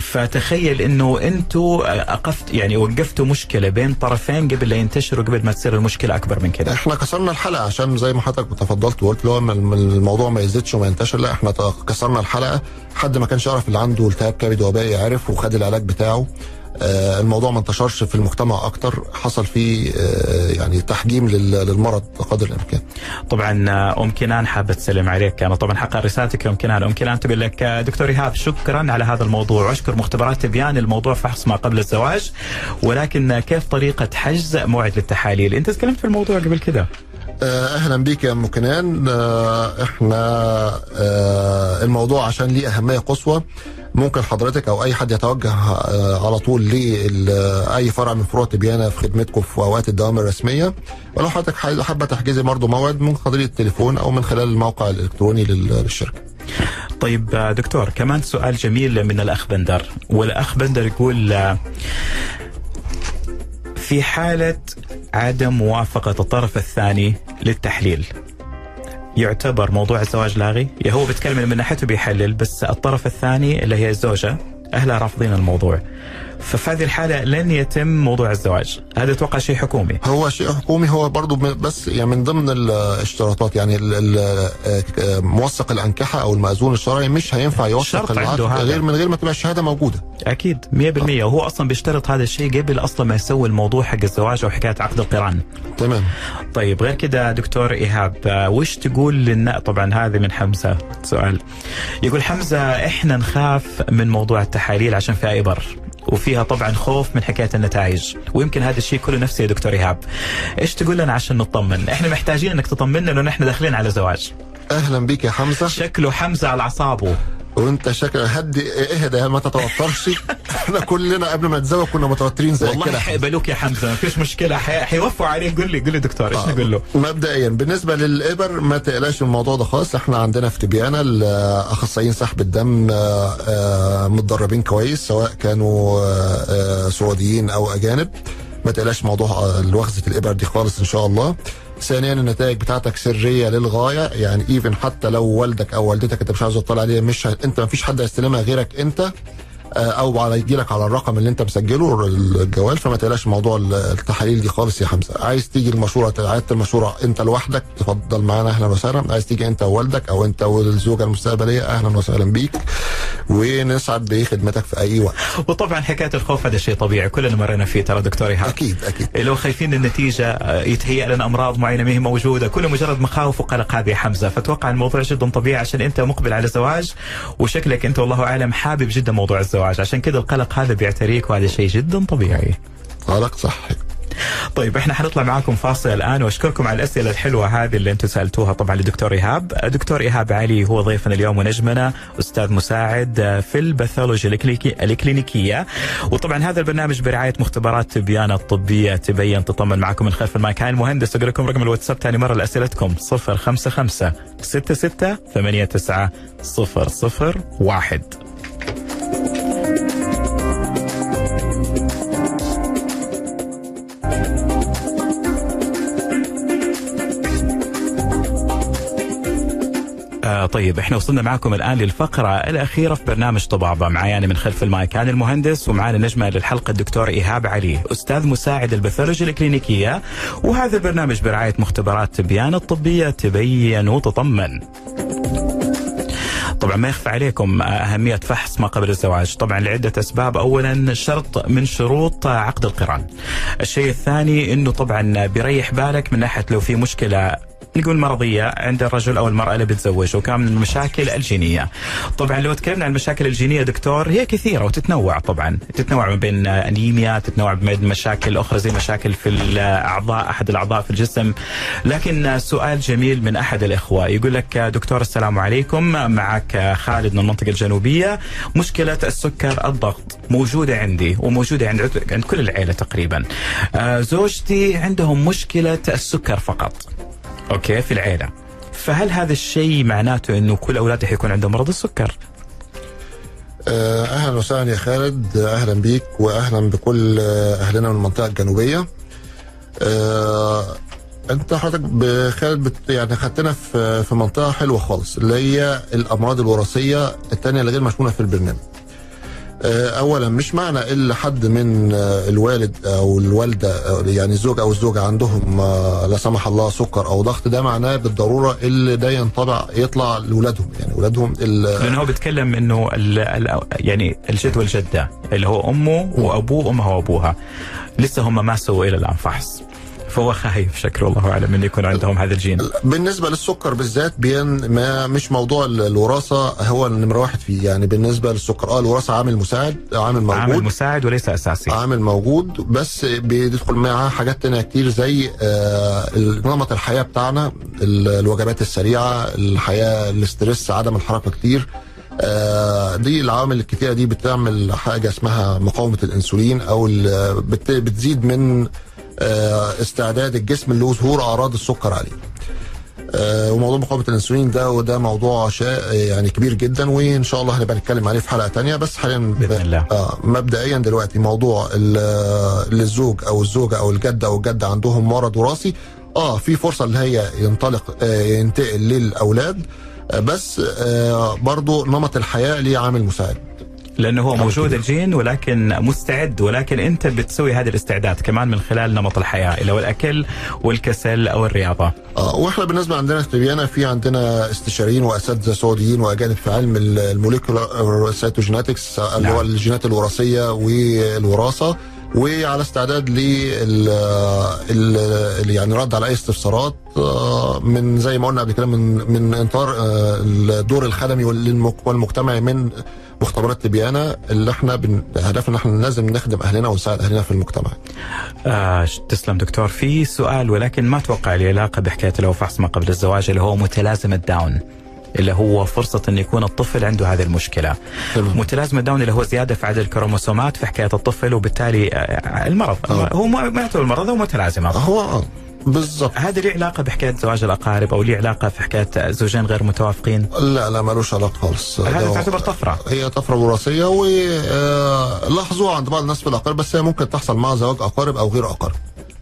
فتخيل إنه أنتم أقفت يعني وقفتوا مشكلة بين طرفين قبل لا ينتشروا قبل ما تصير المشكلة أكبر من كده. إحنا كسرنا الحلقة عشان زي ما حضرتك تفضلت وقلت لو الموضوع ما يزيدش وما ينتشر لا إحنا كسرنا الحلقة حد ما كانش يعرف اللي عنده التهاب كبد وبائي عرف وخد العلاج بتاعه الموضوع ما انتشرش في المجتمع أكتر. حصل فيه آه، يعني تحجيم لل- للمرض بقدر الإمكان. طبعا آه، أم كنان حابة تسلم عليك. أنا طبعا حقا رسالتك أم كنان. أم كنان تقول لك آه، دكتور إيهاب شكرا على هذا الموضوع. واشكر مختبرات تبيان الموضوع فحص ما قبل الزواج. ولكن آه، كيف طريقة حجز موعد للتحاليل؟ أنت تكلمت في الموضوع قبل كده آه، أهلا بيك يا أم كنان. آه، إحنا آه، الموضوع عشان ليه أهمية قصوى ممكن حضرتك أو أي حد يتوجه آه، على طول لاي فرع من فروع تبيانه في خدمتكم في أوقات الدوام الرسمية. ولو حضرتك حابة تحجزي برضه موعد من خلال التليفون أو من خلال الموقع الإلكتروني لل- للشركة. طيب آه، دكتور كمان سؤال جميل من الاخ بندر والاخ بندر يقول آه، في حالة عدم موافقة الطرف الثاني للتحليل يعتبر موضوع الزواج لاغي؟ هو بيتكلم من ناحيته بيحلل بس الطرف الثاني اللي هي الزوجة أهلها رافضين الموضوع ففي هذه الحالة لن يتم موضوع الزواج. هذا أتوقع شيء حكومي. هو شيء حكومي هو برضو م- بس يعني من ضمن الاشتراطات يعني ال- ال- آه، موثق الأنكحة أو المأذون الشرعي مش هينفع يوثق العقد. غير من غير ما تبقى الشهادة موجودة. أكيد 100% وهو أصلا بيشترط هذا الشيء قبل أصلا ما يسوي الموضوع حق الزواج أو حكاية عقد القران. تمام. طيب غير كده دكتور إيهاب آه، وش تقول للنا طبعا هذه من حمزة سؤال. يقول حمزة إحنا نخاف من موضوع التحاليل عشان فيها إبر وفيها طبعا خوف من حكاية النتائج. ويمكن هذا الشيء كله نفسي يا دكتور إيهاب. إيش تقول لنا عشان نطمن؟ إحنا محتاجين إنك تطمنا إنه إحنا داخلين على زواج. أهلا بيك يا حمزة. شكله حمزة على أعصابه. وانت شكل هدي اهدى ما تتوترش. *laughs* إحنا كلنا قبل ما نتزوج كنا متوترين زي والله كده. حيقبلوك يا حمزة ما فيش مشكلة. حي- حيوفوا عليه قول لي قول لي دكتور إيش آه. نقول له؟ مبدئيا بالنسبة للإبر ما تقلقش الموضوع ده خالص. إحنا عندنا في تبيانه الأخصائيين سحب الدم آه، آه، متدربين كويس سواء كانوا سعوديين أو أجانب. ما تقلقش موضوع آه، وخزه الإبر دي خالص إن شاء الله. ثانيا النتائج بتاعتك سرية للغاية يعني ايفن حتى لو والدك أو والدتك أنت مش عاوز تطلع عليها مش. أنت ما فيش حد هيستلمها غيرك أنت أو على يجي لك على الرقم اللي أنت مسجله الجوال فما تقلقش موضوع التحاليل دي خالص يا حمزة. عايز تيجي المشورة عياده المشورة أنت لوحدك تفضل معانا أهلا وسهلا. عايز تيجي أنت ووالدك أو أنت والزوجة المستقبلية أهلا وسهلا بيك. ونسعد بخدمتك في أي وقت. وطبعا حكاية الخوف هذا شيء طبيعي كلنا مرينا فيه ترى دكتور ايهاب أكيد أكيد. لو خايفين النتيجة آه، يتهيأ لنا أمراض معينة ما هي موجودة. كله مجرد مخاوف وقلق هذه يا حمزة. فأتوقع الموضوع جدا طبيعي عشان أنت مقبل على زواج وشكلك أنت والله أعلم حابب جدا موضوع الزواج. عشان كذا القلق هذا بيعتريك وهذا شيء جدا طبيعي. قالك صح. طيب إحنا حنطلع معاكم فاصل الآن وأشكركم على الأسئلة الحلوة هذه اللي أنتم سألتوها طبعا للدكتور إيهاب، دكتور إيهاب علي هو ضيفنا اليوم ونجمنا أستاذ مساعد في الباثولوجي الاكلينيكيه وطبعا هذا البرنامج برعاية مختبرات تبيان الطبيه تبين تطمن معكم من خلف المايك. هاني المهندس أقول لكم رقم الواتساب ثاني مرة لأسئلتكم. 055 66 89 001 طيب إحنا وصلنا معكم الآن للفقرة الأخيرة في برنامج طبابة. معايا أنا من خلف المايك أنا المهندس ومعانا نجمة للحلقة الدكتور إيهاب علي أستاذ مساعد الباثولوجي الكلينيكية. وهذا البرنامج برعاية مختبرات تبيان الطبية تبين وتطمن. طبعا ما يخفى عليكم أهمية فحص ما قبل الزواج. طبعا لعدة أسباب. أولا شرط من شروط عقد القران. الشيء الثاني أنه طبعا بيريح بالك من ناحية لو في مشكلة نقول مرضية عند الرجل أو المرأة اللي بتزوج وكان من المشاكل الجينية. طبعا لو تكلمنا عن المشاكل الجينية دكتور هي كثيرة وتتنوع طبعا. تتنوع ما بين أنيميا تتنوع ما بين مشاكل أخرى زي مشاكل في الأعضاء أحد الأعضاء في الجسم. لكن سؤال جميل من أحد الإخوة. يقول لك دكتور السلام عليكم. معك خالد من المنطقة الجنوبية. مشكلة السكر الضغط موجودة عندي وموجودة عند عند كل العيلة تقريبا. آه، زوجتي عندهم مشكلة السكر فقط. أوكي في العيلة. فهل هذا الشيء معناته إنه كل اولادي حيكون عندهم مرض السكر؟ آه، أهلا وسهلا يا خالد. أهلا بيك واهلا بكل آه، أهلنا من المنطقة الجنوبية. آه، أنت حضرتك بخالد بت يعني خدتنا في في منطقة حلوة خالص اللي هي الأمراض الوراثية الثانية اللي غير مشمولة في البرنامج. اولا مش معنى إلا حد من آه، الوالد أو الوالدة أو يعني الزوج أو الزوجة عندهم آه، لا سمح الله سكر أو ضغط ده معناه بالضرورة اللي ده ينطبع يطلع لاولادهم يعني اولادهم لأنه هو بيتكلم إنه يعني الجد والجده اللي هو أمه وأبوه وامها وأبوها. لسه هم ما سووا إلى الان فحص فهو خايف شكله الله أعلم انه يكون عندهم هذا الجين. بالنسبة للسكر بالذات بين ما مش موضوع ال- الوراثة هو النمره واحد فيه. يعني بالنسبة للسكر آه الوراثة عامل مساعد عامل موجود. عامل مساعد وليس أساسي. عامل موجود بس بيدخل معاه حاجات تانية كتير زي آه، نمط الحياة بتاعنا ال- الوجبات السريعة الحياة الاسترس عدم الحركة كتير. آه، دي العوامل الكتيرة دي بتعمل حاجة اسمها مقاومة الأنسولين أو ال- بت- بتزيد من استعداد الجسم لظهور أعراض السكر عليه. آه، وموضوع مقاومه الإنسولين ده وده موضوع شا يعني كبير جدا وإن شاء الله هنبقى نتكلم عليه في حلقة تانية. بس حاليا بإذن الله. آه مبدئيا دلوقتي موضوع ال- للزوج أو الزوجة أو الجدة أو الجدة عندهم مرض وراثي. آه في فرصة ان هي ينطلق آه ينتقل للأولاد. آه بس آه برضو نمط الحياة ليه عامل مساعد. لأنه هو موجود. الجين ولكن مستعد ولكن أنت بتسوي هذا الاستعداد كمان من خلال نمط الحياة اللي هو الأكل والكسل أو الرياضة آه وإحنا بالنسبة عندنا في في عندنا استشاريين وأساتذة سعوديين وأجانب في علم ال- الموليكولار سيتوجينetics اللي نعم. هو الجينات الوراثية والوراثة وعلى استعداد لل ال- يعني رد على أي استفسارات آه، من زي ما قلنا قبل كده من من انطار آه، الدور الخدمي والمجتمعي من مختبرات تبيانا اللي إحنا بن- هدفنا إحنا لازم نخدم أهلنا ونساعد أهلنا في المجتمع. آه تسلم دكتور في سؤال ولكن ما أتوقع له علاقة بحكاية فحص ما قبل الزواج اللي هو متلازمه داون اللي هو فرصة أن يكون الطفل عنده هذه المشكلة تمام. متلازمة داون اللي هو زيادة في عدد الكروموسومات في حكاية الطفل وبالتالي آه، المرض آه. هو ما ما يعتبر المرض هو متلازمة هو آه، بالظبط هذا له علاقة بحكاية زواج الأقارب أو له علاقة في حكاية زوجين غير متوافقين؟ لا لا ملوش علاقة خالص. هذا تعتبر طفرة. هي طفرة وراثية ولاحظوها عند بعض الناس في الأقارب بس هي ممكن تحصل مع زواج أقارب أو غير أقارب.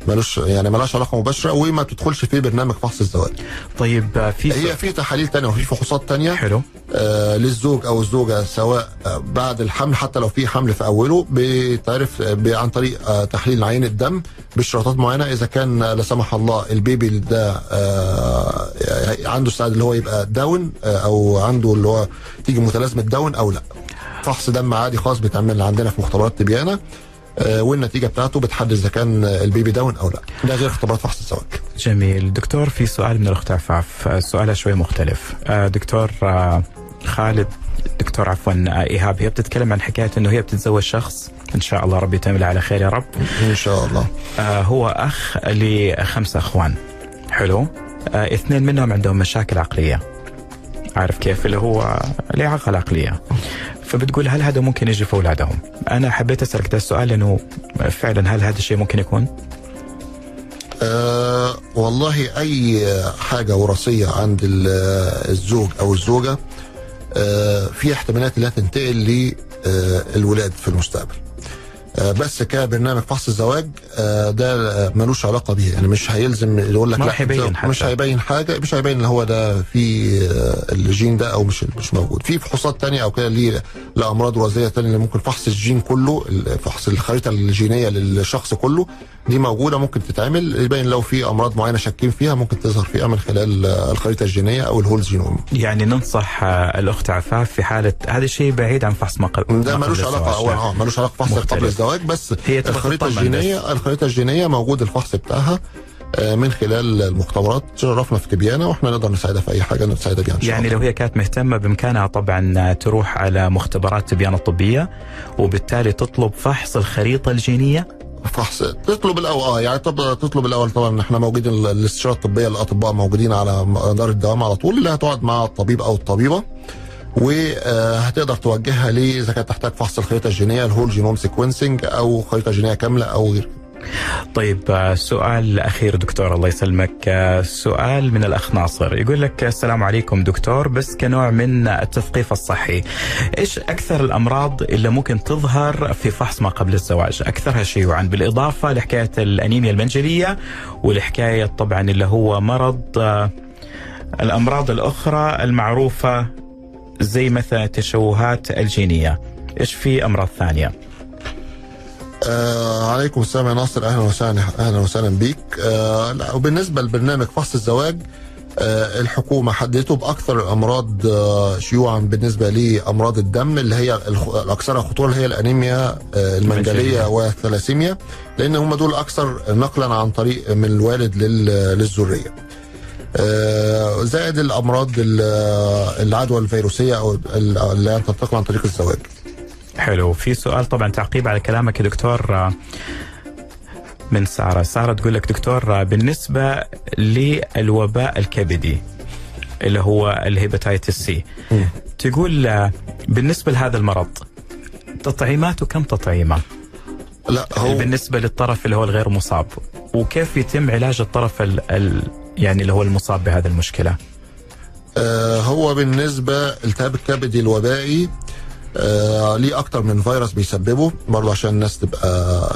ملوش يعني ملهاش علاقة مباشرة وما بتدخلش في برنامج فحص الزواج. طيب آه، في هي في تحاليل تانية وفي فحوصات تانية. حلو. آه للزوج أو الزوجة سواء آه بعد الحمل حتى لو في حمل في أوله بتعرف آه عن طريق آه تحليل عينة الدم باشتراطات معينة. إذا كان لا سمح الله ال baby ده آه عنده استعداد اللي هو يبقى داون آه أو عنده اللي هو تيجي متلازمة داون أو لا. فحص دم عادي خاص بيتعمل عندنا في مختبرات تبيان. والنتيجة بتاعته بتحدد إذا كان آه، البيبي داون أو لا. ده غير اختبارات فحص الزواج. جميل. دكتور في سؤال من الأخت عفاف. آه، سؤالها شوي مختلف. آه، دكتور آه، خالد دكتور عفوا آه، إيهاب هي بتتكلم عن حكاية إنه هي بتتزوج شخص. إن شاء الله ربي يتم على خير يا رب. إن شاء الله. آه، هو أخ لخمسة أخوان. حلو. آه، اثنين منهم عندهم مشاكل عقلية. عارف كيف؟ اللي هو الإعاقة العقلية فبتقول هل هذا ممكن يجي في أولادهم؟ أنا حبيت أسألك ده السؤال لأنه فعلا هل هذا الشيء ممكن يكون؟ أه والله أي حاجة وراثية عند ال- الزوج أو الزوجة أه في احتمالات إنها تنتقل للولاد في المستقبل. بس كبرنامج فحص الزواج أه ده ملوش علاقة بيه يعني مش هيلزم يقول لك لا راح يبين ده- مش. هيبين حاجة مش هيبين إن هو ده في آه، الجين ده أو مش مش موجود في فحوصات تانية أو كده ليه لأمراض وراثيه تانية اللي ممكن فحص الجين كله فحص الخريطة الجينية للشخص كله دي موجودة ممكن تتعمل. يبين لو في أمراض معينة شاكين فيها ممكن تظهر فيها من خلال آه، الخريطة الجينية أو الهول جينوم. يعني ننصح آه، الأخت عفاف في حالة هذا الشيء بعيد عن فحص ما قبل ده ملوش علاقة. هو آه ملوش علاقة فحص. قبل الزواج بس هي الخريطة الجينيه الخريطة الجينية موجود الفحص بتاعها آه، من خلال المختبرات. شرفنا في تبيانة وإحنا نقدر نساعدها في أي حاجة نساعدها بيها ان شاء يعني الله لو هي كانت مهتمة بإمكانها طبعا تروح على مختبرات تبيان الطبية وبالتالي تطلب فحص الخريطة الجينية. فحص تطلب الأول آه يعني طب تطلب الأول طبعا إحنا موجودين ال- الاستشاره الطبية الأطباء موجودين على مدار الدوام على طول اللي هتقعد مع الطبيب أو الطبيبة وهتقدر توجهها ليه إذا كانت تحتاج فحص الخريطة الجينية ال whole genome sequencing أو خريطة جينية كاملة أو غير طيب آه، سؤال أخير دكتور الله يسلمك. آه، سؤال من الأخ ناصر. يقول لك السلام عليكم دكتور بس كنوع من التثقيف الصحي. إيش أكثر الأمراض اللي ممكن تظهر في فحص ما قبل الزواج؟ أكثرها شيوعا بالإضافة لحكاية الأنيميا المنجلية ولحكاية طبعا اللي هو مرض آه، الأمراض الأخرى المعروفة زي مثلا التشوهات الجينية. إيش في أمراض ثانية؟ آه عليكم السلام يا ناصر أهلا وسهلا أهلا وسهلا بيك آه لا وبالنسبة لبرنامج فحص الزواج آه الحكومة حددته بأكثر الأمراض آه شيوعا بالنسبة لامراض الدم اللي هي الاكثر خطورة اللي هي الأنيميا آه. المنجلية والثلاسيميا لأن هم دول أكثر نقلا عن طريق من الوالد لل- للذرية. آه، زائد الأمراض ال- العدوى الفيروسية أو ال- اللي تنتقل عن طريق الزواج. حلو. في سؤال طبعا تعقيب على كلامك يا دكتور آه، من سارة. سارة تقول لك دكتور آه، بالنسبة للوباء الكبدي اللي هو ال hepatitis C تقول آه، بالنسبة لهذا المرض تطعيماته كم تطعيمة؟ لا هو بالنسبة للطرف اللي هو الغير مصاب. وكيف يتم علاج الطرف ال ال يعني اللي هو المصاب بهذه المشكلة؟ آه، هو بالنسبة التهاب الكبدي الوبائي آه ليه أكتر من فيروس بيسببه؟ برضه عشان الناس تبقى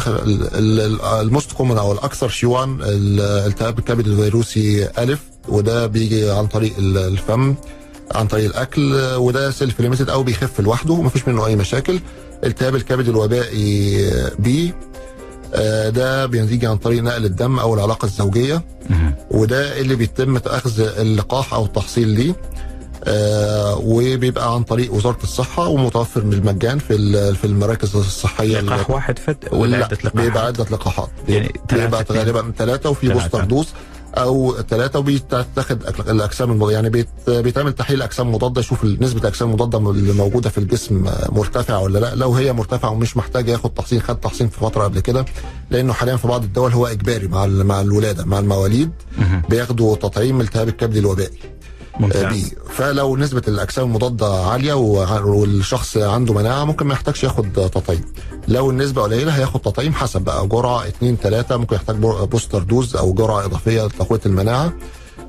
ال- ال- ال most common أو الأكثر شيوعا ال- التهاب الكبد الفيروسي ألف وده بيجي عن طريق ال- الفم عن طريق الأكل وده self-limited أو بيخف لوحده ومفيش منه أي مشاكل. التهاب الكبد الوبائي B آه، ده بينتج عن طريق نقل الدم أو العلاقة الزوجية. وده اللي بيتم اخذ اللقاح أو التحصين ليه. وبيبقى عن طريق وزارة الصحة ومتوفر بالمجان في في المراكز الصحية لقاح واحد فد ولا لا، عدة لقاحات؟ بيبقى عدة لقاحات يعني بيبقى غالبا ثلاثة وفي. booster dose أو ثلاثة وبيتاخد الأجسام المضاده يعني بيت بيتعمل تحليل أجسام مضادة يشوف نسبة الأجسام المضادة اللي موجودة في الجسم آه، مرتفعة ولا لا لو هي مرتفعة ومش محتاج ياخد تحصين خد تحصين في فترة قبل كده لأنه حاليا في بعض الدول هو إجباري مع ال- مع الولادة مع المواليد. بياخدوا تطعيم التهاب الكبد الوبائي ممتاز. B فلو نسبة الأجسام المضادة عالية وع- والشخص عنده مناعة ممكن ما يحتاجش ياخد تطعيم. لو النسبة قليلة هياخد تطعيم حسب بقى جرعة اتنين تلاتة ممكن يحتاج boo- booster dose أو جرعة إضافية لتقوية المناعة.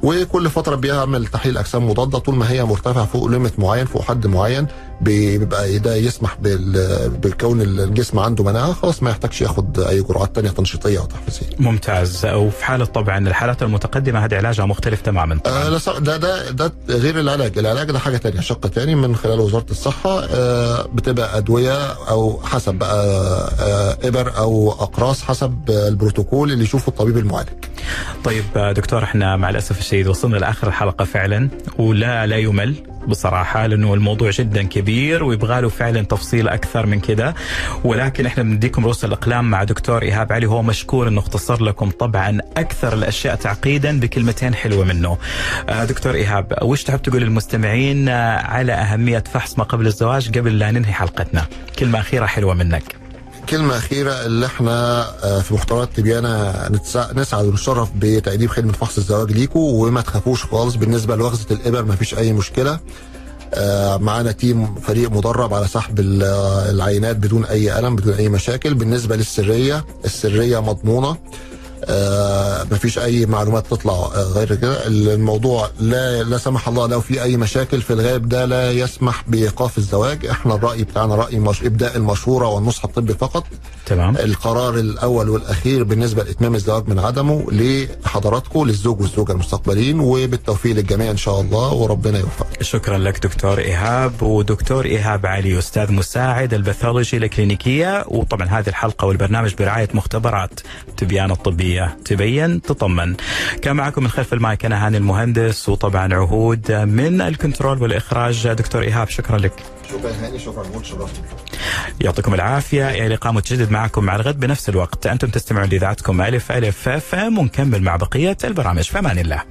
وكل فترة بيعمل تحليل أجسام مضادة طول ما هي مرتفعة فوق ليميت معين فوق حد معين. بيبقى ده يسمح بال- بكون الجسم عنده مناعة خلاص ما يحتاجش ياخد أي جرعات تانية تنشيطية أو تحفيزية. ممتاز. وفي حالة طبعا الحالات المتقدمة هذه علاجها مختلف تماما. آه ده ده ده غير العلاج، العلاج ده حاجة تانية شق تاني من خلال وزارة الصحة. آه بتبقى أدوية أو حسب بقى آه إبر أو أقراص حسب البروتوكول اللي يشوفه الطبيب المعالج. طيب دكتور إحنا مع الأسف الشديد وصلنا لآخر الحلقة فعلا ولا لا يمل. بصراحة لأنه الموضوع جدا كبير ويبغى له فعلا تفصيل أكثر من كذا ولكن إحنا بنديكم رؤوس الإقلام مع دكتور إيهاب علي هو مشكور إنه اختصر لكم طبعا أكثر الأشياء تعقيدا بكلمتين حلوة منه. آه، دكتور إيهاب وش تحب تقول للمستمعين آه، على أهمية فحص ما قبل الزواج قبل لا ننهي حلقتنا؟ كلمة أخيرة حلوة منك. كلمة أخيرة اللي إحنا آه، في مختبرات تبيانة نتسع- نسعد ونشرف بتقديم خدمة فحص الزواج ليكم وما تخافوش خالص. بالنسبة لوغزة الإبر ما فيش أي مشكلة. آه، معانا تيم فريق مدرب على سحب ال- العينات بدون أي ألم بدون أي مشاكل. بالنسبة للسرية السرية مضمونة. آه مفيش أي معلومات تطلع آه غير كده. الموضوع لا لا سمح الله لو في أي مشاكل في الغالب ده لا يسمح بإيقاف الزواج. إحنا الرأي بتاعنا رأي مش إبداء المشورة والنصح الطبي فقط. تمام؟ القرار الأول والأخير بالنسبة لإتمام الزواج من عدمه لحضراتكم للزوج والزوجة المستقبلين وبالتوفيق للجميع إن شاء الله وربنا يوفقك شكرا لك دكتور إيهاب. ودكتور إيهاب علي أستاذ مساعد الباثولوجي الكلينيكية. وطبعا هذه الحلقة والبرنامج برعاية مختبرات تبيان الطبيه تبين تطمن. كان معكم من خلف المايك أنا هاني المهندس وطبعا عهود من الكنترول والإخراج دكتور إيهاب. شكرا لك. شكرا هاني شكرا يعطيكم العافية. إلى لقاء متجدد معكم مع الغد بنفس الوقت. أنتم تستمعون لإذاعتكم ألف ألف أف ام ونكمل مع بقية البرامج. في أمان الله.